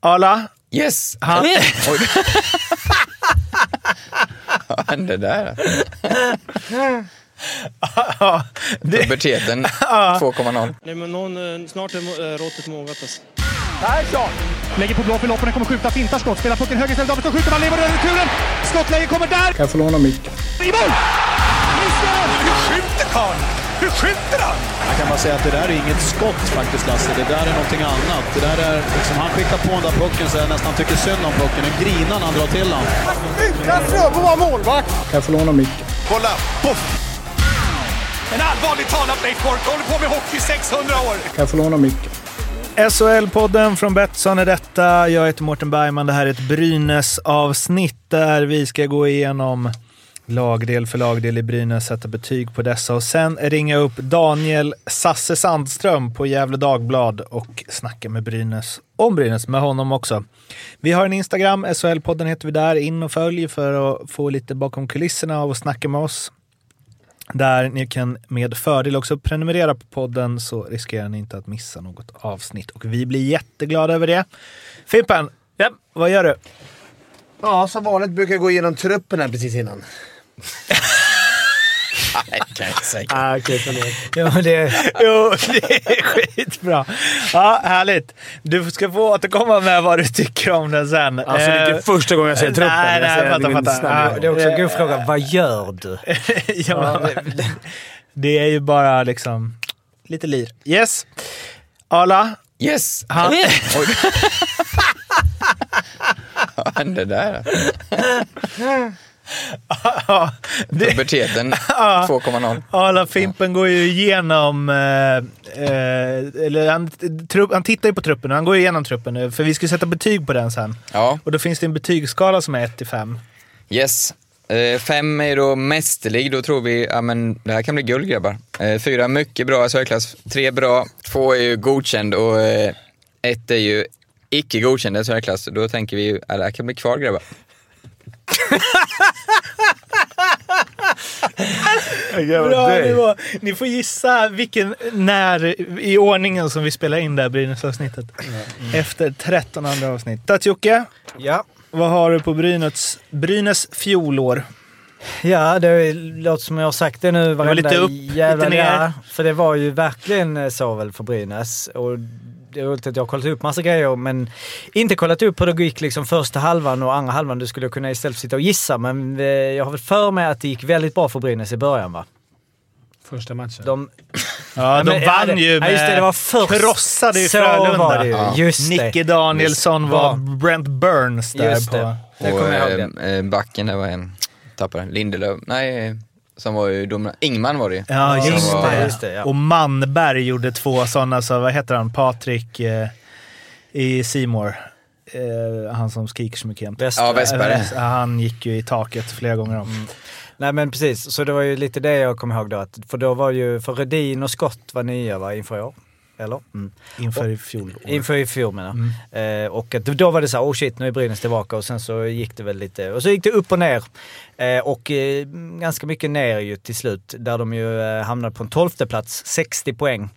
Arla, Yes! han, Oj. Vad hände där? ja, det, Puberteten 2,0. Nej, men någon, eh, snart är eh, råttet mogat alltså. Persson! Lägger på blå för loppen, kommer skjuta, fintar skott, spelar pucken höger istället, Davidsson skjuter, man lever över returen! Skottläge kommer där! Kan jag få låna micken? I mål! Missar! Hur skjuter karln? Hur skjuter han? Jag kan bara säga att det där är inget skott faktiskt Lasse. Det där är någonting annat. Det där är liksom, han skickar på den där pucken så jag nästan tycker synd om pucken. Nu grinar när han drar till den. Utan Fröbo var målvakt! Kan jag få låna micken? Kolla! Poff! En allvarligt talat Leif Boork håller på med hockey i 600 år! Kan jag få låna micken? SHL-podden från Betsson är detta. Jag heter Mårten Bergman. Det här är ett Brynäs-avsnitt där vi ska gå igenom lagdel för lagdel i Brynäs, sätta betyg på dessa och sen ringa upp Daniel Sasse Sandström på Gefle Dagblad och snacka med Brynäs om Brynäs med honom också. Vi har en Instagram, SHL-podden heter vi där. In och följ för att få lite bakom kulisserna av att snacka med oss. Där ni kan med fördel också prenumerera på podden så riskerar ni inte att missa något avsnitt. Och vi blir jätteglada över det. Fimpen, Ja. vad gör du? Ja, som vanligt brukar jag gå igenom truppen här precis innan. Nej, kan jag inte säga. Ah, förlåt. Jo, det, jo, det är skitbra. Ja, härligt. Du ska få återkomma med vad du tycker om den sen. Alltså, det är Eh, inte första gången jag ser truppen. Nej, nej, fattar, fattar. Ja, Det är också en god fråga. Vad gör du? ja, men, det är ju bara liksom lite lir. Yes. Arla, Yes! han. Vad hände där? Ja, det, Puberteten 2,0. Arla Fimpen går ju igenom... Eh, eh, eller han, trupp, han tittar ju på truppen och han går igenom truppen nu, för vi ska sätta betyg på den sen. Ja, Och då finns det en betygsskala som är 1 till 5. yes. Eh, fem är då mästerlig, då tror vi ja, men det här kan bli guld grabbar. Eh, fyra mycket bra SHL-klass, tre bra, två är ju godkänd och eh, ett är ju icke godkänd SHL-klass. Då tänker vi ju, ja, det här kan bli kvar grabbar. Bra nivå. Ni får gissa vilken, när i ordningen som vi spelar in det här Brynäs-avsnittet. Efter 13 andra avsnitt. Tatjocke, Ja. vad har du på Brynäs, Brynäs fjolår? Ja, det låter som jag har sagt det nu varenda lite upp, jävla lite ner. Ja, För det var ju verkligen eh, så väl för Brynäs. Och roligt att jag har kollat upp massa grejer men inte kollat upp hur det gick liksom första halvan och andra halvan. Du skulle kunna istället sitta och gissa men eh, jag har väl för mig att det gick väldigt bra för Brynäs i början va? Första matchen. De, Ja, de men, vann ja, det- ju ja, med... just det, det var först. krossade ju Så Frölunda. var det ju. Ja. Just det. Nicke Danielsson var Bra. Brent Burns där Just på... det. Det Och jag ihåg det. eh, eh, backen, det var en, tappade den. Lindelöf, nej, som var ju dominant. Ingman var det. Ja, just var- det. just det, ja. Och Manberg gjorde två sådana, så vad heter han? Patrik eh, i Simor. Eh, han som skriker så mycket jämt. Ja, Westberg. Han gick ju i taket flera gånger om. Nej men precis, så det var ju lite det jag kommer ihåg då. Att, för då var ju, för Redin och Scott var nya va, inför i år? Eller? Mm. Inför i fjol. Inför i fjol menar jag. eh, Och att då var det så här, oh shit nu är Brynäs tillbaka och sen så gick det väl lite, och så gick det upp och ner. Eh, och eh, ganska mycket ner ju till slut, där de ju eh, hamnade på en tolfte plats 60 poäng.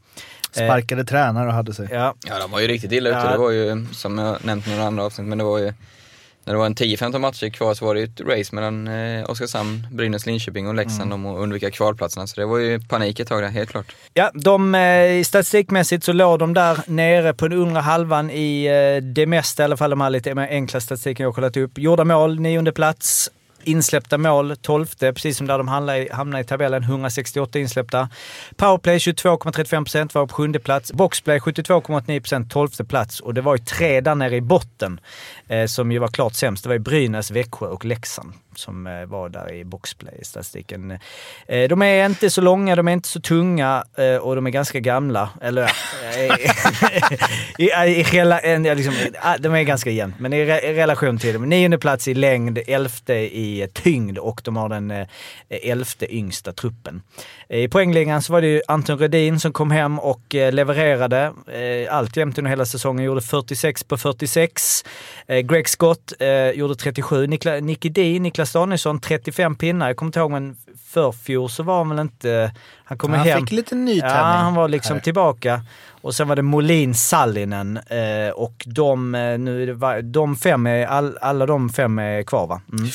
Sparkade tränare och hade sig. Ja, Ja, de var ju riktigt illa ute. Ja. Det var ju, som jag nämnt i några andra avsnitt, men det var ju när det var en 10-15 matcher kvar så var det ju ett race mellan eh, Oskarshamn, Brynäs, Linköping och Leksand om att undvika kvalplatserna. Så det var ju panik ett tag där, helt klart. Ja, de, eh, statistikmässigt så låg de där nere på den undre halvan i eh, det mesta, i alla fall de här lite enkla statistiken jag har kollat upp. Gjorda mål, nionde plats. Insläppta mål, tolfte, precis som där de hamnade i, i tabellen, 168 insläppta. Powerplay 22,35% var på sjunde plats. Boxplay 72,89%, tolfte plats. Och det var ju tre där nere i botten eh, som ju var klart sämst. Det var ju Brynäs, Växjö och Leksand som eh, var där i boxplay i statistiken. Eh, de är inte så långa, de är inte så tunga eh, och de är ganska gamla. Eller ja, i, i, i, liksom, ah, de är ganska jämnt, men i, re, i relation till dem. Nionde plats i längd, elfte i tyngd och de har den elfte yngsta truppen. I poängligan så var det ju Anton Rödin som kom hem och levererade alltjämt under hela säsongen. Gjorde 46 på 46. Greg Scott gjorde 37. Nikla, Nicky D, Niklas Danielsson 35 pinnar. Jag kommer inte ihåg men förfjol så var han väl inte... Han kom Han hem. fick lite nytändning. Ja, han var liksom här. tillbaka. Och sen var det Molin Sallinen eh, och de, eh, nu de fem är, all, alla de fem är kvar va? Mm.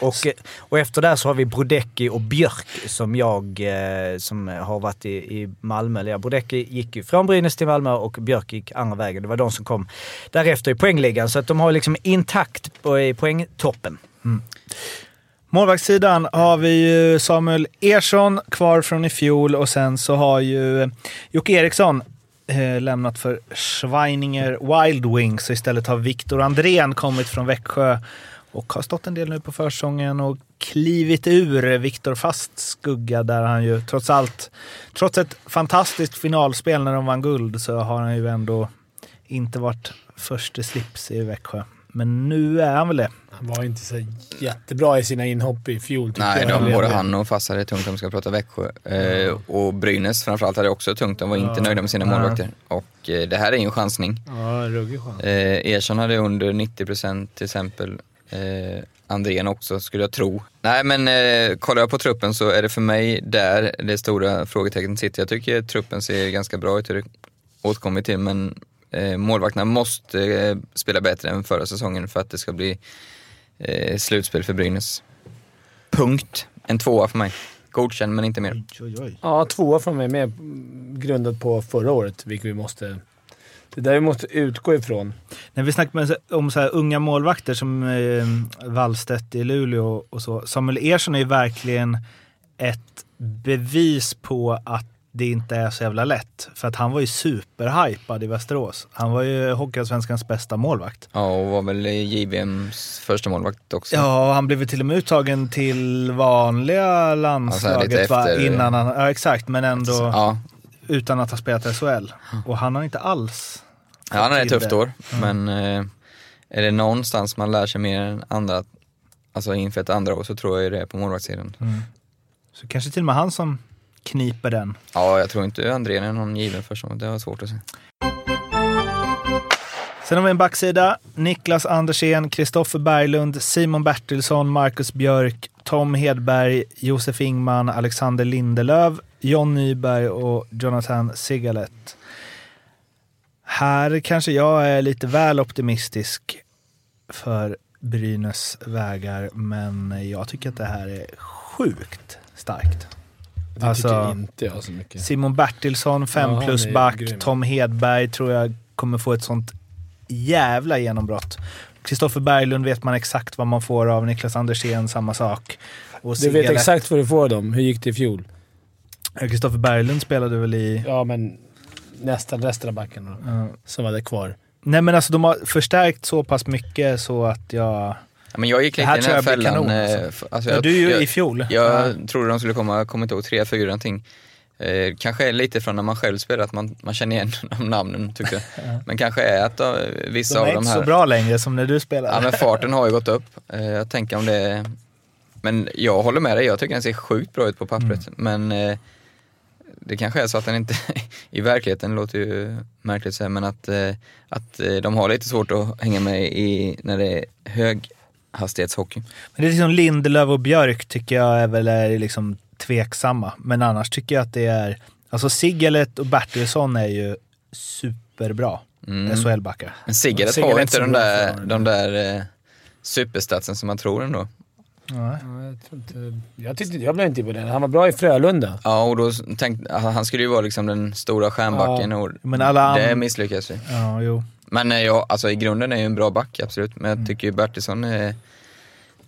Och, eh, och efter det så har vi Brodecki och Björk som jag eh, som har varit i, i Malmö. Ja, Brodecki gick ju från Brynäs till Malmö och Björk gick andra vägen. Det var de som kom därefter i poängligan. Så att de har liksom intakt på, i poängtoppen. Målvaktssidan har vi ju Samuel Ersson kvar från i fjol och sen så har ju Jocke Eriksson eh, lämnat för Schweininger Wild Wings och istället har Viktor Andrén kommit från Växjö och har stått en del nu på försäsongen och klivit ur Viktor Fast skugga där han ju trots allt, trots ett fantastiskt finalspel när de vann guld så har han ju ändå inte varit förste slips i Växjö. Men nu är han väl det. Han var inte så jättebra i sina inhopp i fjol. Nej, de, både han och Fass hade tungt om vi ska prata Växjö. Eh, och Brynäs framförallt hade också tungt. De var inte nöjda med sina Ja. målvakter. Och eh, det här är ju en chansning. Ja, ruggig chans. Eh, Ersson hade under 90% till exempel. Eh, Andrén också skulle jag tro. Nej men eh, kollar jag på truppen så är det för mig där det stora frågetecknet sitter. Jag tycker truppen ser ganska bra ut, hur det återkommit till, men eh, målvakterna måste eh, spela bättre än förra säsongen för att det ska bli eh, slutspel för Brynäs. Punkt. En tvåa för mig. Godkänd men inte mer. Ja, tvåa från mig med grundat på förra året, vilket vi måste... Det där vi måste utgå ifrån. När vi snackar med, om så här unga målvakter som eh, Wallstedt i Luleå och så. Samuel Ersson är ju verkligen ett bevis på att det inte är så jävla lätt. För att han var ju superhypad i Västerås. Han var ju Hockeyallsvenskans bästa målvakt. Ja, och var väl JVMs första målvakt också. Ja, och han blev till och med uttagen till vanliga landslaget lite va? innan han... Ja, exakt. Men ändå Ja, utan att ha spelat SHL. Och han har inte alls Ja, han hade ett tufft år, men eh, är det någonstans man lär sig mer än andra, alltså inför ett andra år, så tror jag det är på målvaktssidan. Så kanske till och med han som kniper den. Ja, jag tror inte Andrén är någon given första det har svårt att se. Sen har vi en backsida. Niklas Andersén, Kristoffer Berglund, Simon Bertilsson, Marcus Björk, Tom Hedberg, Josef Ingman, Alexander Lindelöf, John Nyberg och Jonathan Sigalet. Här kanske jag är lite väl optimistisk för Brynäs vägar, men jag tycker att det här är sjukt starkt. Det Alltså- tycker inte jag så mycket. Simon Bertilsson, 5 Ja, han plus back. grym. Tom Hedberg tror jag kommer få ett sånt jävla genombrott. Kristoffer Berglund vet man exakt vad man får av. Niklas Andersén, samma sak. Och Du vet exakt vad du får av dem. Hur gick det i fjol? Kristoffer Berglund spelade väl i... Ja, men nästan resten av backen då, Ja. som var där kvar. Nej men alltså de har förstärkt så pass mycket så att jag... Ja, men jag gick lite här i den här fällan. kanon, eh, alltså. alltså, Ja, jag, du är ju jag, i fjol. Jag Ja. trodde de skulle komma, kommer inte ihåg, tre, fyra någonting. Eh, kanske är lite från när man själv spelar, att man, man känner igen de namnen tycker jag. Men kanske är att eh, vissa De är av de inte här... så bra längre som när du spelade. Ja men farten har ju gått upp. Eh, jag tänker om det... Men jag håller med dig, jag tycker den ser sjukt bra ut på pappret. Men eh, det kanske är så att den inte, i verkligheten låter ju märkligt att säga, men att, eh, att eh, de har lite svårt att hänga med i när det är höghastighetshockey. Men det är liksom Lindelöf och Björk tycker jag är väl är liksom tveksamma. Men annars tycker jag att det är... Alltså Sigalet och Bertilsson är ju superbra Mm. SHL-backar. Men Sigaret har inte de där, de där eh, superstatsen som man tror ändå. Nej. Ja, jag, tror inte, jag, tyckte, jag blev inte imponerad. Han var bra i Frölunda. Ja, och då tänkte han skulle ju vara liksom den stora stjärnbacken och Men alla det misslyckas vi. Ja, jo. Men eh, ja, alltså i grunden är ju en bra back, absolut. Men jag tycker ju Bertilsson eh,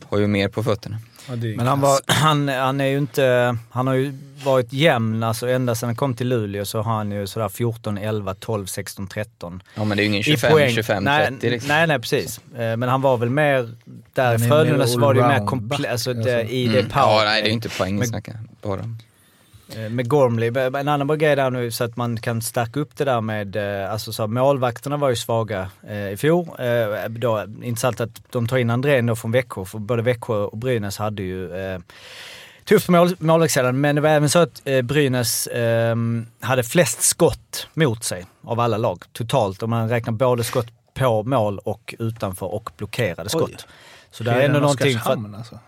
har ju mer på fötterna. Ja, är Men han, var, han, han är ju inte... Han har ju varit jämn, alltså ända sedan han kom till Luleå så har han ju sådär 14, 11, 12, 16, 13. Ja men det är ju ingen I 25, poäng. 25, nej, 30 liksom. Nej, nej precis. Eh, Men han var väl mer... Där i är Frölunda så var det ju mer komplett, alltså alltså. i Mm. det power. Ja, nej det är ju inte poäng vi Men- snackar bara. Eh, Med Gormley, en annan bra grej där nu så att man kan stärka upp det där med, eh, alltså så här, målvakterna var ju svaga eh, i fjol. Eh, då, intressant att de tar in Andrén då från Växjö, för både Växjö och Brynäs hade ju eh, tufft mål, målvaktssidan. Men det var även så att eh, Brynäs eh, hade flest skott mot sig av alla lag totalt. Om man räknar både skott på mål och utanför och blockerade skott. Oj. Så det är ändå än någonting... För, alltså.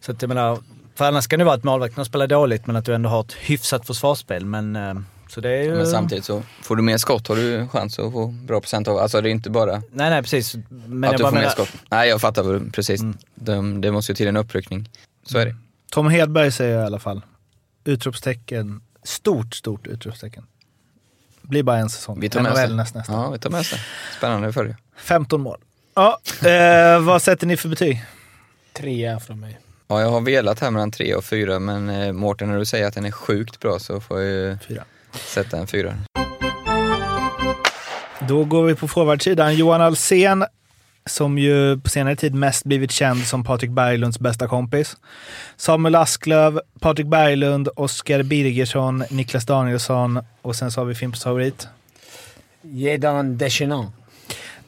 så att jag menar, för annars kan det vara att målvakterna spelar dåligt men att du ändå har ett hyfsat försvarsspel. Men, eh, så det är ju... Men samtidigt så får du mer skott har du chans att få bra procent av. Alltså det är inte bara Nej, nej precis. Men att jag du får mer skott. Nej jag fattar vad du- precis. Mm. De, det måste ju till en uppryckning. Så är det. Tom Hedberg säger jag i alla fall. Utropstecken. Stort, stort utropstecken. Blir bara en säsong. Vi tar med oss nästa. Ja, vi tar med oss det. Spännande att följa. 15 mål. Ja, eh, vad sätter ni för betyg? Trea från mig. Ja, jag har velat här mellan tre och fyra, men eh, Mårten när du säger att den är sjukt bra så får jag ju Fyra. sätta en fyra. Då går vi på forwardsidan. Johan Alsen som ju på senare tid mest blivit känd som Patrik Berglunds bästa kompis. Samuel Asklöv, Patrik Berglund, Oskar Birgersson, Niklas Danielsson och sen så har vi Fimpens favorit. Jedan Deschenant.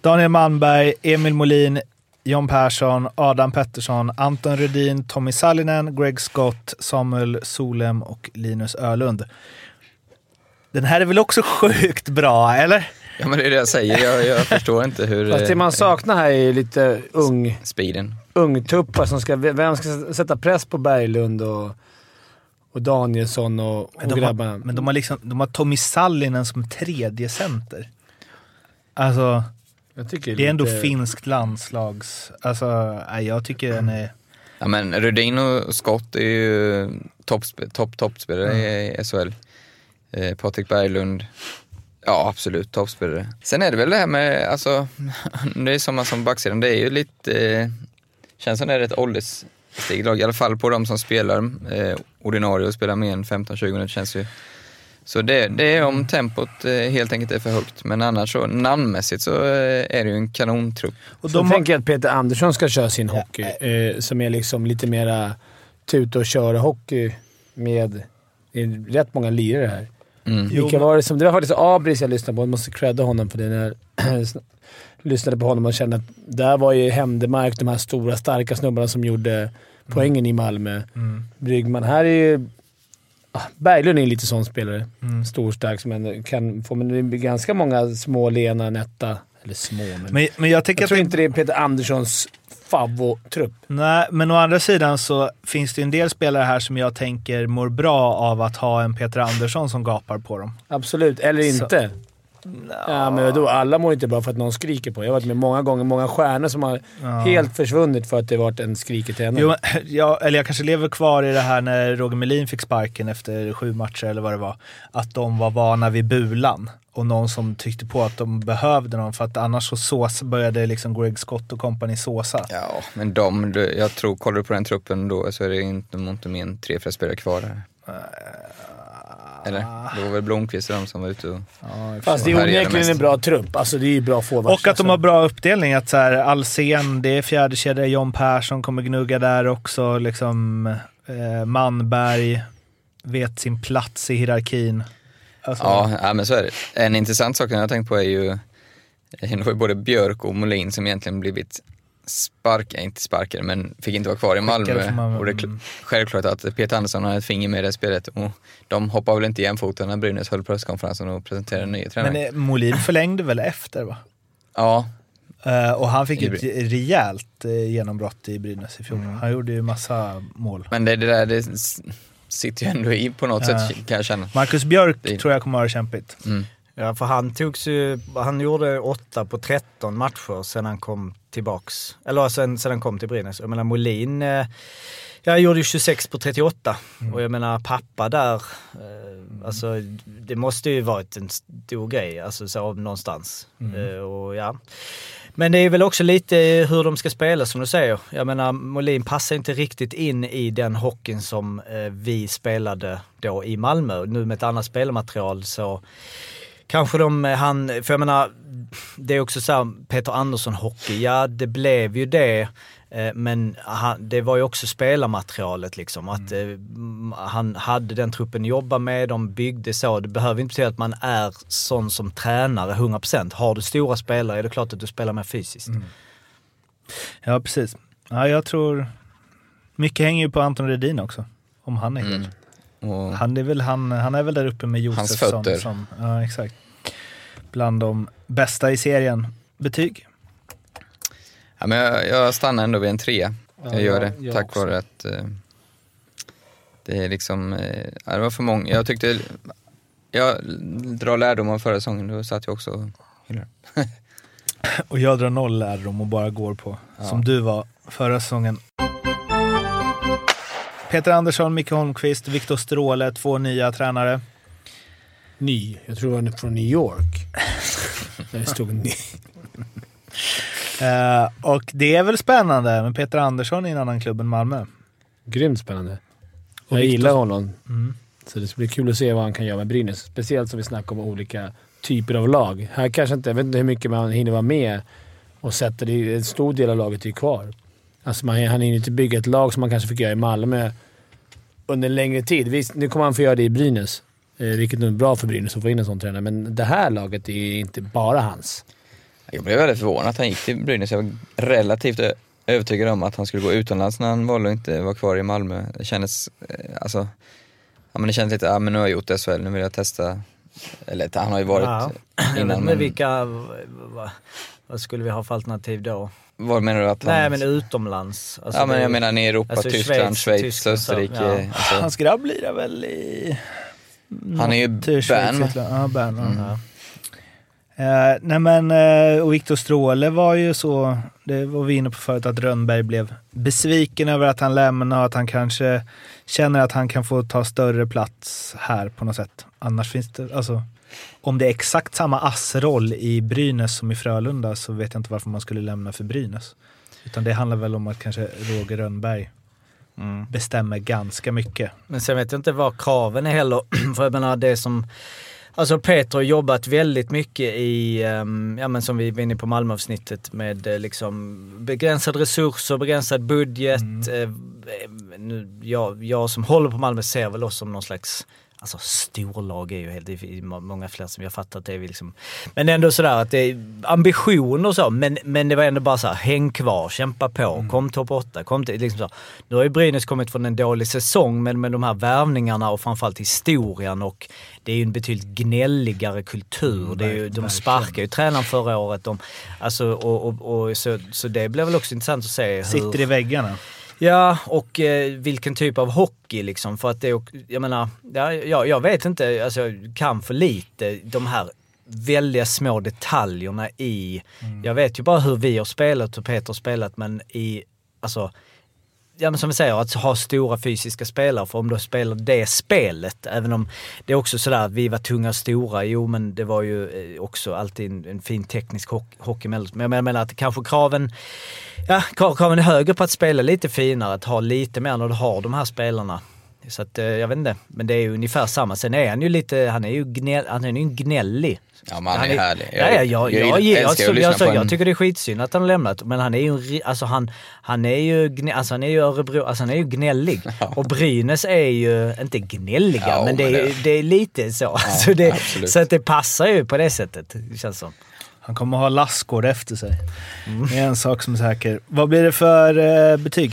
Daniel Malmberg, Emil Molin, John Persson, Adam Pettersson, Anton Rudin, Tommy Sallinen, Greg Scott, Samuel Solem och Linus Ölund. Den här är väl också sjukt bra, eller? Ja men det är det jag säger, jag, jag förstår inte hur... Fast det eh, man saknar här är lite ung, Speeden. ungtuppar som ska... Vem ska sätta press på Berglund och, och Danielsson och, och Men de, grabbarna? har, men de har, liksom, de har Tommy Sallinen som tredje center. Alltså, det är ändå lite- finskt landslags... Alltså, nej, jag tycker den är... Ja men Rudin och Scott är ju toppspe- topp, toppspelare i SHL. Eh, Patrik Berglund, ja absolut toppspelare. Sen är det väl det här med, alltså, det är samma som backsidan, det är ju lite, eh, känns som det är ett ålderssteg lag, i alla fall på de som spelar eh, ordinarie och spelar mer än 15-20 minuter känns ju. Så det, det är om tempot eh, helt enkelt är för högt, men annars så namnmässigt så eh, är det ju en kanontrupp. Och de har, tänker jag att Peter Andersson ska köra sin hockey, eh, som är liksom lite mera tuta och köra-hockey med det är rätt många lirare här. Mm. Vilka var det som... Det var faktiskt Abris jag lyssnade på. Jag måste credda honom för det. När jag lyssnade på honom och kände att där var ju Händemark, de här stora starka snubbarna som gjorde poängen i Malmö. mm, Bryggman. Här är ju... Ah, Berglund är en lite sån spelare. mm. Stor, stark, ändå kan få... Men ganska många små, lena, nätta... Eller små, men... Men, men jag jag tror det- inte det är Peter Anderssons favvo-trupp. Nej, men å andra sidan så finns det en del spelare här som jag tänker mår bra av att ha en Peter Andersson som gapar på dem. Absolut. Eller Så- Ja, men då, alla mår inte bra för att någon skriker på. Jag har varit med många gånger, många stjärnor som har Ja. helt försvunnit för att det varit en skriker tränare. Jo, jag, eller jag kanske lever kvar i det här när Roger Melin fick sparken efter sju matcher eller vad det var. Att de var vana vid bulan och någon som tyckte på att de behövde någon för att annars så sås, började liksom Greg Scott och company såsa. Ja, men de, jag tror, kollar du på den truppen då så är det inte, inte mer än tre, fyra spelare kvar där. Eller? Det var väl Blomqvist och de som var ute och... Ja, Fast det är onekligen mest. en bra trupp. Alltså det är ju bra forwards. och att de har alltså. bra uppdelning. Att så här, Alsen, det är fjärde kedja. John Persson kommer gnugga där också. Liksom, eh, Manberg vet sin plats i hierarkin. Alltså, Ja, ja, men så är det. En intressant sak jag har tänkt på är ju, det var ju både Björk och Molin som egentligen blivit sparkade, inte sparkade, men fick inte vara kvar i Malmö. Malmö, Och det är mm. självklart att Peter Andersson har ett finger med i det spelet och de hoppar väl inte jämfota när Brynäs höll presskonferensen och presenterade en ny tränare. Men eh, Molin förlängde väl efter va? Ja, Eh, och han fick ett rejält eh, genombrott i Brynäs i fjol. Han gjorde ju massa mål. men det, det där det sitter ju ändå i på något Ja. sätt kan jag känna. Marcus Björk Det- tror jag kommer att ha det kämpigt. Mm. Ja, för han togs ju, han gjorde 8 på 13 matcher sen han kom tillbaks. Eller sen, sen han kom till Brynäs. Jag menar Molin, eh, jag gjorde ju 26 på 38. Och jag menar pappa där, eh, alltså det måste ju varit en stor grej, alltså så någonstans. Eh, och ja. Men det är väl också lite hur de ska spela som du säger. Jag menar Molin passar inte riktigt in i den hockeyn som eh, vi spelade då i Malmö. Nu med ett annat spelmaterial så Kanske de, han, för jag menar, det är också så här, Peter Andersson hockey, ja det blev ju det Eh, Men han, det var ju också spelarmaterialet liksom. Att Mm. eh, han hade den truppen att jobba med, de byggde så. Det behöver inte betyda att man är sån som tränare 100%. Har du stora spelare är det klart att du spelar mer fysiskt. Mm. Ja, precis. Ja, jag tror... Mycket hänger ju på Anton Redin också. Om han är Mm. Och Han är väl, han, han är väl där uppe med Josefsson. fötter. Som, ja, exakt. Bland de bästa i serien. Betyg? Ja, men jag, jag stannar ändå vid en trea. Ja, jag gör det, jag tack också. vare att eh, det är liksom, eh, ja, det var för många. Jag tyckte, jag drar lärdom av förra säsongen, då satt jag också och hyllade. Och jag drar noll lärdom och bara går på, som du var förra säsongen. Peter Andersson, Micke Holmqvist, Viktor Stråle, två nya tränare. Ny. Jag tror han är från New York. Där det stod ny. Eh, och det är väl spännande med Peter Andersson i en annan klubb än Malmö. Grymt spännande. Och Jag Viktor- gillar honom. Mm. Så det ska bli kul att se vad han kan göra med Brynäs. Speciellt som vi snackar om olika typer av lag. Här kanske inte, jag vet inte hur mycket man hinner vara med och sätta det. En stor del av laget är ju kvar. Alltså man, han hinner inte bygga ett lag som man kanske fick göra i Malmö under en längre tid. Visst, nu kommer han få göra det i Brynäs. Eh, vilket är bra för Brynäs att få in en sån tränare, men det här laget är ju inte bara hans. Jag blev väldigt förvånad att han gick till Brynäs. Jag var relativt övertygad om att han skulle gå utomlands när han valde att inte vara kvar i Malmö. Det kändes, eh, alltså, ja men det kändes lite, ja men nu har jag gjort SHL, nu vill jag testa. Eller han har ju varit Ja. Jag vet innan inte men, vilka... Vad, vad skulle vi ha för alternativ då? Vad menar du att han... Nej men utomlands. Alltså, ja men jag menar i Europa, alltså Tyskland, Schweiz, Tyskland, så, Österrike. ja. Alltså, Hans grabb lirar väl i... Han är ju Schweiz, Bern. Ja, Bern. ja. Ja. Eh, nej men, eh, och Viktor Stråle var ju så, det var vi inne på förut, att Rönnberg blev besviken över att han lämnar och att han kanske känner att han kan få ta större plats här på något sätt. Annars finns det, alltså, om det är exakt samma assroll i Brynäs som i Frölunda så vet jag inte varför man skulle lämna för Brynäs. Utan det handlar väl om att kanske Roger Rönnberg Mm. bestämmer ganska mycket. Men sen vet jag inte vad kraven är heller. För jag menar det som... Alltså Peter har jobbat väldigt mycket i, ehm, ja men som vi var inne på Malmöavsnittet med eh, liksom begränsade resurser, begränsad budget. Eh, nu, jag, jag som håller på Malmö ser väl oss som någon slags Alltså storlag är ju helt, det är många fler som jag fattat det är vi liksom. Men ändå sådär att det är ambitioner och så, men, men det var ändå bara så här, häng kvar, kämpa på, kom topp 8, kom till, liksom så. Nu har ju Brynäs kommit från en dålig säsong, men med de här värvningarna och framförallt historien och det är ju en betydligt gnälligare kultur. det är ju, de sparkar ju tränaren förra året. De, alltså, och, och, och, så, så det blir väl också intressant att se hur... Sitter i väggarna. Ja, och eh, vilken typ av hockey liksom. För att det jag menar, ja, jag, jag vet inte, alltså jag kan för lite de här väldiga små detaljerna i, jag vet ju bara hur vi har spelat och Peter har spelat men i, alltså, ja men som vi säger, att ha stora fysiska spelare. För om du spelar det spelet, även om det är också sådär att vi var tunga och stora, jo men det var ju eh, också alltid en, en fin teknisk hockey, hockey emellan. Men jag menar att kanske kraven, ja kraven är högre på att spela lite finare, att ha lite mer när du har de här spelarna. Så att eh, jag vet inte, men det är ju ungefär samma. Sen är han ju lite, han är ju, gnäll, han är ju gnällig. Ja, men han är härlig. Ja, ja, jag, jag, jag, jag, älskar jag, att lyssna jag, jag en- tycker det är skitsynd att han har lämnat, men han är ju, en alltså han, han är ju, alltså han är ju Örebro, alltså han är ju gnällig. Och Brynäs är ju, inte gnälliga, Ja, men, det, men är, det- det är lite så. så, det, absolut. så att det passar ju på det sättet, det känns som. Han kommer ha Lassgård efter sig. Det är en sak som är säker. Vad blir det för eh, betyg?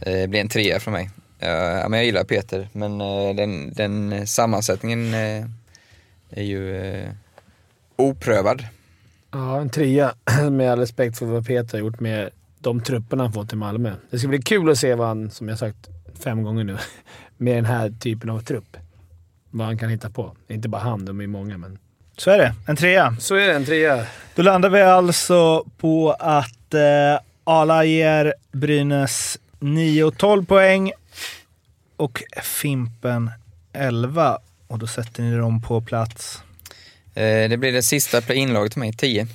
Eh, Det blir en trea från mig. Ja, men jag gillar Peter, men eh, den, den sammansättningen eh, är ju eh, oprövad. Ja, en trea med all respekt för vad Peter har gjort med de trupperna han fått i Malmö. Det ska bli kul att se vad han, som jag sagt fem gånger nu, med den här typen av trupp. Vad han kan hitta på. Inte bara han, de är många, men... Så är det. En trea. Så är det, en trea. Då landar vi alltså på att eh, Ala ger Brynäs 9-12 poäng och Fimpen 11. Och då sätter ni dem på plats. Eh, det blir det sista play-in-laget till mig, 10.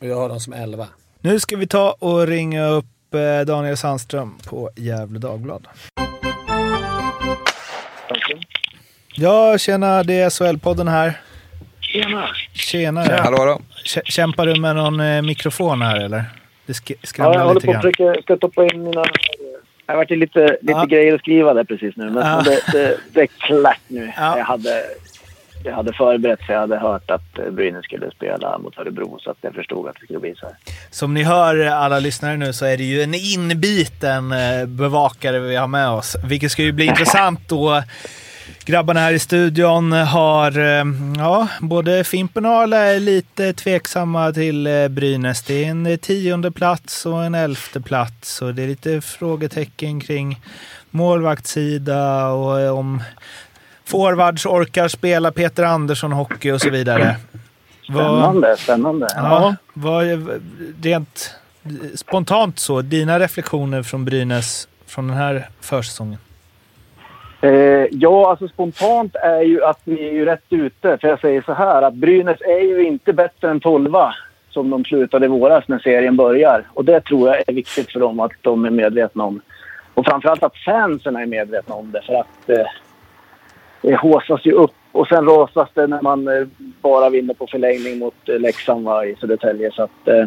Och jag har dem som elva. Nu ska vi ta och ringa upp eh, Daniel Sandström på Gävle Dagblad. Ja, tjena. Det är SHL-podden här. Tjena! Tjena. Hallå, hallå. Kä- Kämpar du med någon eh, mikrofon här eller? Det sk- Ja, jag skramlar håller lite på att grann. försöka ska toppa in mina... Jag har varit lite, lite Ja. grejer att skriva där precis nu, men Ja. det, det, det är klart nu. Ja. Jag, hade, jag hade förberett så jag hade hört att Brynäs skulle spela mot Örebro, så att jag förstod att det skulle bli så här. Som ni hör alla lyssnare nu så är det ju en inbiten eh, bevakare vi har med oss. Vilket ska ju bli intressant då. Grabbarna här i studion har, eh, ja, både Fimpen och Arla är lite tveksamma till eh, Brynäs. Det är en eh, tionde plats och en elfte plats och det är lite frågetecken kring målvaktssida och om forwards orkar spela Peter Andersson hockey och så vidare. Vad- Spännande, spännande. Ja, vad, rent spontant så, dina reflektioner från Brynäs från den här försäsongen? Eh, ja, alltså spontant är ju att ni är ju rätt ute. För jag säger så här att Brynäs är ju inte bättre än 12 som de slutade i våras när serien börjar. Och det tror jag är viktigt för dem att de är medvetna om. Och framförallt att fansen är medvetna om det. För att eh, det håsas ju upp och sen rasas det när man eh, bara vinner på förlängning mot eh, Leksand va, i Södertälje. Så att, eh,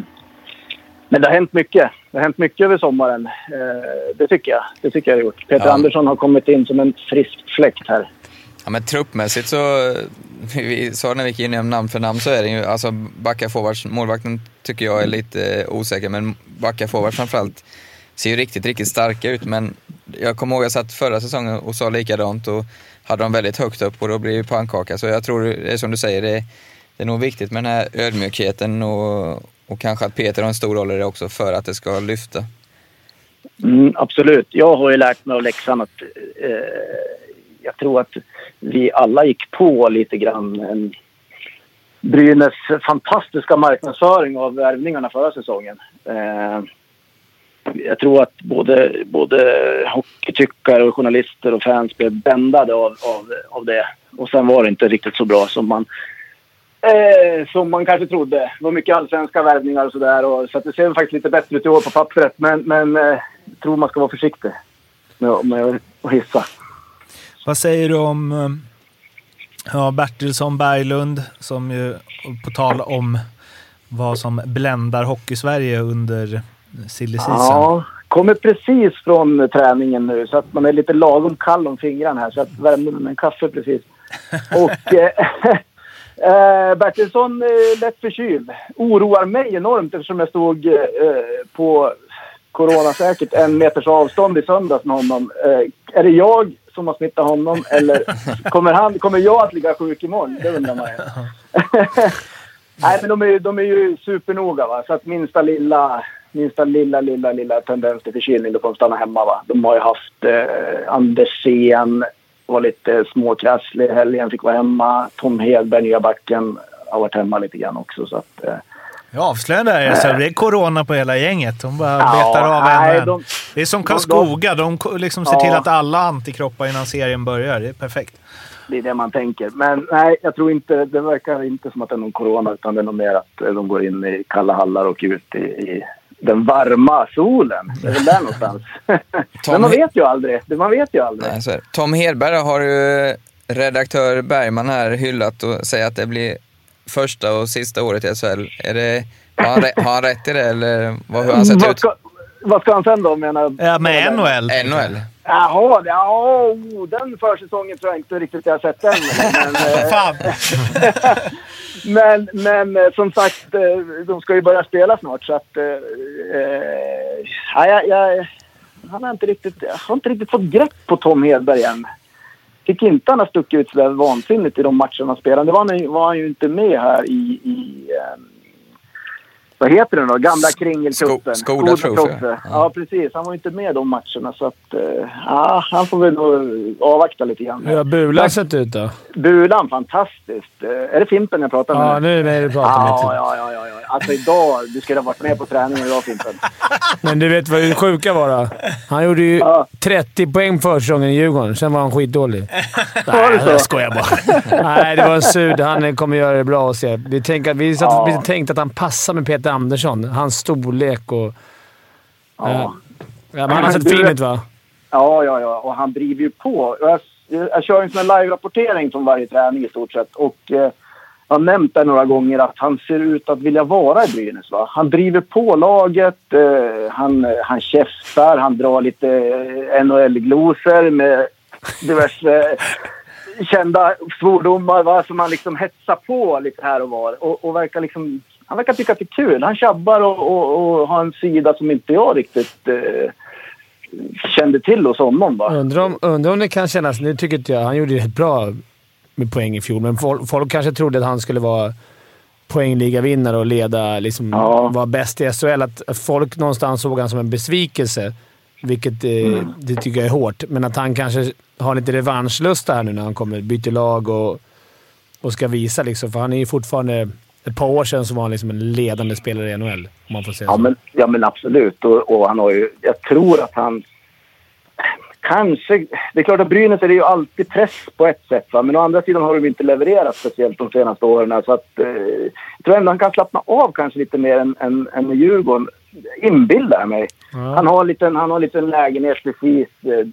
men det har hänt mycket. Det har hänt mycket över sommaren. Eh, det tycker jag. Det tycker jag har gjort. Peter Ja. Andersson har kommit in som en frisk fläkt här. Ja, men truppmässigt så, vi sa när vi gick in namn för namn så är det ju, alltså backa forwards, målvakten tycker jag är lite eh, osäker, men backa forwards framförallt ser ju riktigt, riktigt starka ut. Men jag kommer ihåg jag satt förra säsongen och sa likadant och hade dem väldigt högt upp och då blir det pannkaka. Så jag tror, det är som du säger, det, det är nog viktigt med den här ödmjukheten och, och kanske att Peter har en stor roll i det också för att det ska lyfta. Mm, absolut. Jag har ju lärt mig av läxan att eh, jag tror att vi alla gick på lite grann en Brynäs fantastiska marknadsföring av värvningarna förra säsongen. Eh, jag tror att både, både hockeytyckare och journalister och fans blev bändade av, av, av det. Och sen var det inte riktigt så bra som man Eh, som man kanske trodde. Det var mycket allsvenska värvningar och sådär. och- Så att det ser faktiskt lite bättre ut i år på pappret. Men, men eh, jag tror man ska vara försiktig med, med att hissa. Vad säger du om eh, ja, Bertilsson Berglund, som ju, på tal om vad som bländar Hockeysverige under silly season. Ja, kommer precis från träningen nu så att man är lite lagom kall om fingrarna här. Så att värmde med en kaffe precis. Och eh, eh, Bertilsson är lätt förkyld. Oroar mig enormt eftersom jag stod eh, på coronasäkert en meters avstånd i söndags med honom. Eh, är det jag som har smittat honom eller kommer, han, kommer jag att ligga sjuk imorgon? Det undrar man ju. Nej, men de är, de är ju supernoga. Va? Så att minsta lilla, minsta lilla, lilla, lilla tendens till förkylning, då får de stanna hemma. Va? De har ju haft eh, Andersén, var lite småkrasslig i helgen, fick vara hemma. Tom Hedberg, nya backen, har varit hemma lite grann också. Så att, eh, Jag avslöjade det här, så det är corona på hela gänget. De bara Ja, betar av nej, en. de- Det är som de- Karlskoga. De ko- liksom ser Ja. till att alla antikroppar innan serien börjar. Det är perfekt. det är det man tänker. Men nej, jag tror inte, det verkar inte som att det är någon corona utan det är nog mer att eh, de går in i kalla hallar och ut i, i den varma solen. Det är väl där någonstans. Men man vet ju aldrig. Man vet ju aldrig. Nej. Tom Hedberg har ju redaktör Bergman här hyllat och säger att det blir första och sista året i SHL. Är det, har, han, har han rätt i det eller vad, hur har han sett ut? ska, vad ska han sen då menar Ja, med NHL. NHL? Jaha, det- ja, oh, den försäsongen tror jag inte riktigt jag har sett än. Men, eh, Fan! men, men eh, som sagt, eh, de ska ju börja spela snart så att... Eh, ja, jag, han har inte riktigt, jag har inte riktigt fått grepp på Tom Hedberg än. Tycker inte han har stuckit ut sådär vansinnigt i de matcherna han spelade. Det var han, ju- var han ju inte med här i... i eh, vad heter den då? Gamla kringelcupen. Sko- Skoda Trophy, ja. Ja, precis. Han var inte med de matcherna så att... eh, ja, han får väl nog avvakta lite grann. Hur har Bulan sett ut då? Bulan, fantastiskt. Eh, Är det Fimpen jag pratar med? Ja, nu är det du pratar ja, med. ja, ja, ja, ja. Alltså idag, du skulle ha varit med på träningen idag Fimpen. Men du vet vad det sjuka var då? Han gjorde ju 30 poäng försäsongen i Djurgården. Sen var han skitdålig. Var det så? jag skojar bara. Nej, det var en sud. Han kommer göra det bra och se. Vi, tänker, vi, satt, Ja. vi tänkte att han passar med Peter Andersson. Hans storlek och... Ja. Men han har sett fin ut va? Ja, ja, ja. Och han driver ju på. Jag, jag, jag kör en sån här live-rapportering från varje träning i stort sett. Och eh, har nämnt det några gånger att han ser ut att vilja vara i Brynäs. Va? Han driver på laget, eh, han, han käftar, han drar lite eh, NHL-glosor med diverse eh, kända svordomar va? som han liksom hetsar på lite här och var. Och, och verkar liksom, han verkar tycka att det är kul. Han tjabbar och, och, och har en sida som inte jag riktigt eh, kände till hos honom. Va? Undrar om, undrar om det kan kännas... Nu tycker inte jag... Han gjorde det rätt bra med poäng i fjol, men folk, folk kanske trodde att han skulle vara poängligavinnare och leda, liksom, Ja. vara bäst i SHL. Att, att folk någonstans såg honom som en besvikelse, vilket eh, Mm. det tycker jag är hårt. Men att han kanske har lite revanschlust här nu när han kommer, byter lag och, och ska visa. Liksom, för han är ju fortfarande... Ett par år sedan så var han liksom en ledande spelare i NHL, om man får säga Ja så. men, ja, men absolut. Och, och han har ju... Jag tror att han... Kanske... Det är klart att Brynäs är det ju alltid press på ett sätt. Va? Men å andra sidan har de inte levererat speciellt de senaste åren. Så att, eh, jag tror ändå han kan slappna av kanske lite mer än, än, än i Djurgården. Inbillar jag mig. Han har en liten, han har en liten lägenhet precis eh,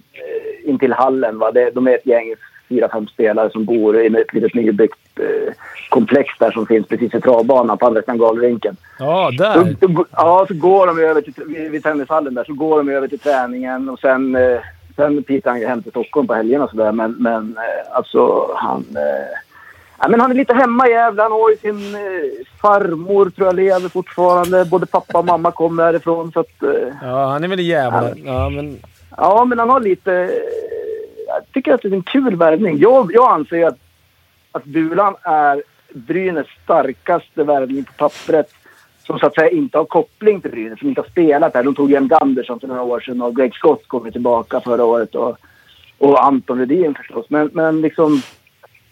intill hallen. Va? Det, de är ett gäng, fyra, fem spelare som bor i ett litet nybyggt eh, komplex där som finns precis vid travbanan på andra sidan galrinken. Ja, där! då, ja, så går de över till, vid, vid tennishallen där, så går de över till träningen och sen, eh, sen pitar han ju hem till Stockholm på helgerna och sådär. Men, men eh, alltså han... Eh, ja, men han är lite hemma i Gävle. Han har ju sin eh, farmor, tror jag, lever fortfarande. Både pappa och mamma kommer därifrån. Så att, eh, Ja, han är väl jävla... Ja, men... ja, men han har lite... Tycker att det är en kul värvning. Jag, jag anser att, att Bulan är Brynäs starkaste värvning på pappret som så att säga inte har koppling till Brynäs, som inte har spelat där. De tog Jem Gandersson för några år sedan och Greg Scott kom tillbaka förra året och, och Anton Rudin förstås. Men, men liksom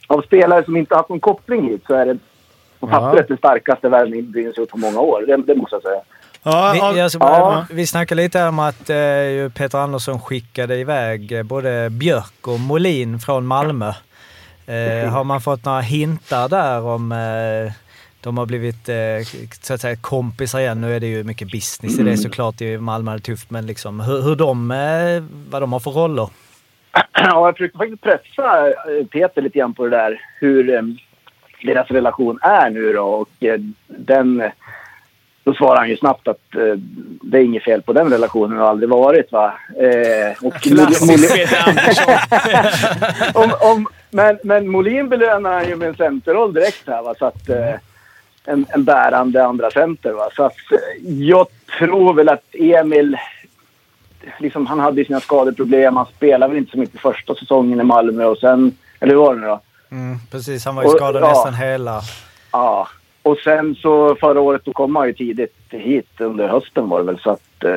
av spelare som inte har haft någon koppling hit så är det på pappret den starkaste värvningen Brynäs gjort på många år. Det, det måste jag säga. Vi, jag ska bara, ja. vi snackade lite om att eh, Peter Andersson skickade iväg eh, både Björk och Molin från Malmö. Eh, har man fått några hintar där om eh, de har blivit eh, så att säga, kompisar igen? Nu är det ju mycket business i det såklart. I Malmö är det tufft, men liksom, hur, hur de, eh, vad de har för roller? Ja, jag försökte faktiskt pressa Peter lite grann på det där. Hur eh, deras relation är nu då. Och eh, den... Då svarar han ju snabbt att eh, det är inget fel på den relationen. Det har aldrig varit va. Eh, och Klassiskt Peter Andersson! om, om, men, men Molin belönar han ju med en centerroll direkt här va. Så att, eh, en, en bärande andra center va. Så att eh, jag tror väl att Emil liksom, han hade sina skadeproblem. Han spelade väl inte så mycket första säsongen i Malmö och sen... Eller hur var det nu då? Mm, precis, han var ju Och- skadad ja. nästan hela. Ja. Och sen så förra året då kom han ju tidigt hit under hösten var det väl. Så att eh,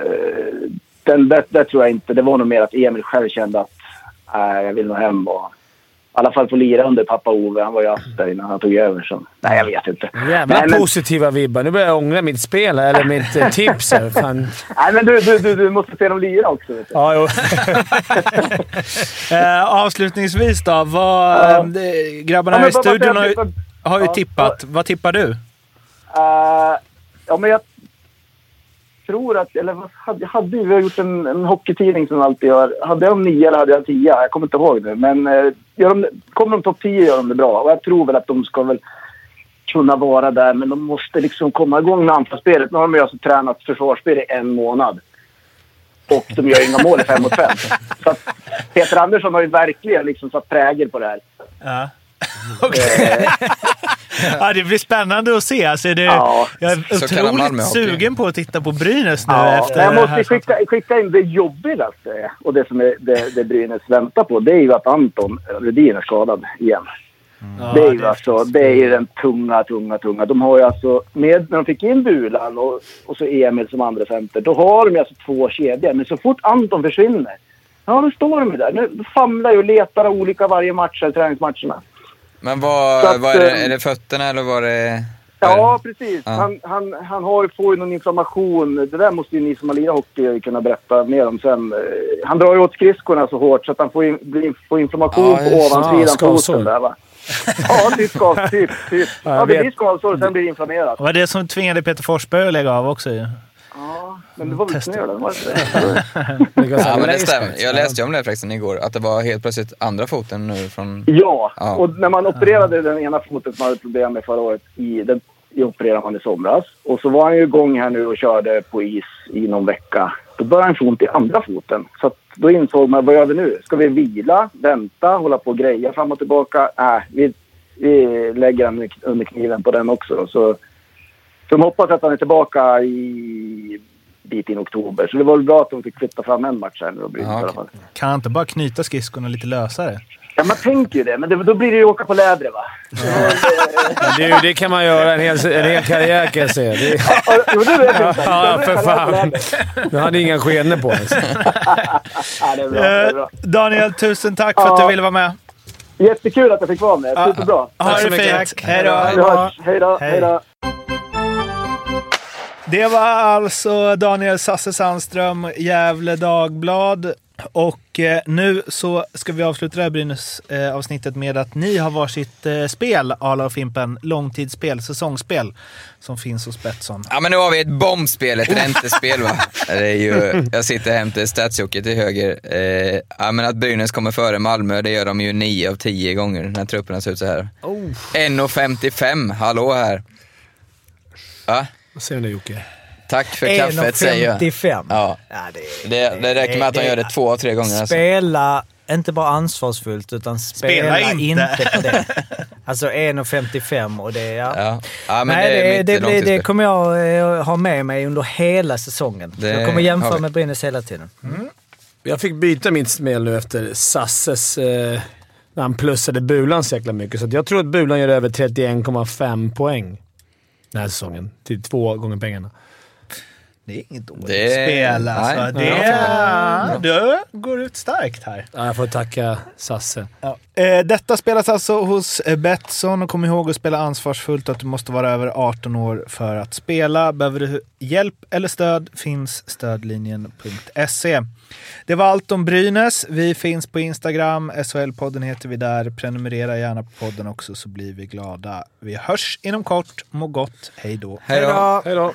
den, det, det tror jag inte. Det var nog mer att Emil själv kände att nej, jag vill nog hem och i alla fall få lira under pappa Ove. Han var ju ass där innan han tog över. Så. Nej, jag vet inte. Jävla Nej, men- positiva vibbar. Nu börjar jag ångra mitt spel, eller mitt eh, tips. Här. Fan. Nej, men du, du, du, du måste se dem lira också. Vet du. Ja, jo. Eh, avslutningsvis då. Vad, Ja. eh, grabbarna Ja, i studion har ju, har ju Ja, tippat. Vad tippar du? Eh, ja, men jag tror att... Eller vad hade, hade vi har gjort en, en hockeytidning som alltid gör. Hade jag nio eller hade jag tia? Jag kommer inte ihåg nu. Men uh, gör de, kommer de topp tio gör de det bra. Och jag tror väl att de ska väl kunna vara där. Men de måste liksom komma igång med anfallsspelet. Nu har de ju alltså tränat försvarsspel i en månad. Och de gör inga mål i fem mot fem. Så Peter Andersson har ju verkligen liksom satt prägel på det här. Ja. Ja, det blir spännande att se. Alltså, det, Ja. Jag är Så otroligt sugen på att titta på Brynäs nu Ja, efter jag det måste skicka, skicka in det jobbigaste och det som är det, det Brynäs väntar på. Det är ju att Anton Rudin är skadad igen. det är ju alltså, det är ju den tunga, tunga, tunga. De har ju alltså, med, när de fick in Bulan och, och så Emil som andra center, då har de ju alltså två kedjor. Men så fort Anton försvinner, ja då står de där. Nu famlar ju och letar olika varje match, träningsmatcherna. Men vad, att, vad är det? eh, Är det fötterna eller var det... Ja, precis. Ja. Han, han, han har, får ju någon inflammation. Det där måste ju ni som har lirat hockey kunna berätta mer om sen. Eh, Han drar ju åt skridskorna så hårt så att han får, in, får inflammation Ja, på ovansidan skavsår. foten där va. Ja, typ skav, typ, typ. Ja, det blir skavsår och sen blir det inflammerat. Det var det som tvingade Peter Forsberg att lägga av också ju. Ja, Men det var väl snö då? Var det inte det? Ja, men det stämmer. Jag läste om det förresten igår, att det var helt plötsligt andra foten nu från... Ja, Ja. och när man opererade den ena foten som man hade problem med förra året, i, den i opererade man i somras. Och så var han ju igång här nu och körde på is i någon vecka. Då började han få ont i andra foten. Så att då insåg man, vad gör vi nu? Ska vi vila, vänta, hålla på och greja fram och tillbaka? Äh, vi, vi lägger den under kniven på den också. Då. Så de hoppas att han är tillbaka i bit in i oktober. Så det var väl bra att de fick flytta fram en match här nu och Brynäs Ja, i alla fall. Kan han inte bara knyta skridskorna lite lösare? Ja, man tänker ju det, men det, då blir det ju åka på lädret va? Men du, det kan man göra en hel, en hel karriär kan jag säga. Det, Ja, Jo, det vet jag ja, för fan. Nu har ni inga skenor på ens. Ja, det är bra. Det är bra. Eh, Daniel, tusen tack för att Ja. du ville vara med. Jättekul att jag fick vara med. Superbra. Ha så det mycket. fint. Hej då. Hej då. Hej då. Det var alltså Daniel Sasse Sandström, Gävle Dagblad. Och eh, nu så ska vi avsluta det här Brynäs-avsnittet med att ni har varsitt eh, spel, Arla och Fimpen. Långtidsspel, säsongsspel, som finns hos Betsson. Ja, men nu har vi ett bombspel, ett räntespel va. Det är ju, jag sitter till Stadsjocke till höger. Eh, ja, men att Brynäs kommer före Malmö, det gör de ju 9 av 10 gånger när trupperna ser ut så här. Oh. 1,55, hallå här. Ja, Vad säger du Jocke? tack för kaffet säger jag. 1,55. Ja, Ja, det, det, det räcker med att de gör det två av tre gånger. Alltså. Spela inte bara ansvarsfullt, utan spela, Spela inte. inte. på det. Alltså 1,55 och det... Ja. Ja. ja, men Nej, det det, det, kommer jag eh, ha med mig under hela säsongen. Det jag kommer jämföra med Brynäs hela tiden. Jag fick byta mitt spel nu efter Sasses... Eh, när han plussade Bulan så jäkla mycket. Så att jag tror att Bulan gör över 31,5 poäng den här säsongen. Till två gånger pengarna. Det är inget dåligt Det- spel alltså. nej. det Ja, är, du går ut starkt här. Ja, jag får tacka Sasse. Ja. Eh, detta spelas alltså hos eh, Betsson och kom ihåg att spela ansvarsfullt och att du måste vara över 18 år för att spela. Behöver du hjälp eller stöd finns stödlinjen.se. Det var allt om Brynäs. Vi finns på Instagram, SHL-podden heter vi där. Prenumerera gärna på podden också så blir vi glada. Vi hörs inom kort. Må gott. Hej då. Hej då. Hej då!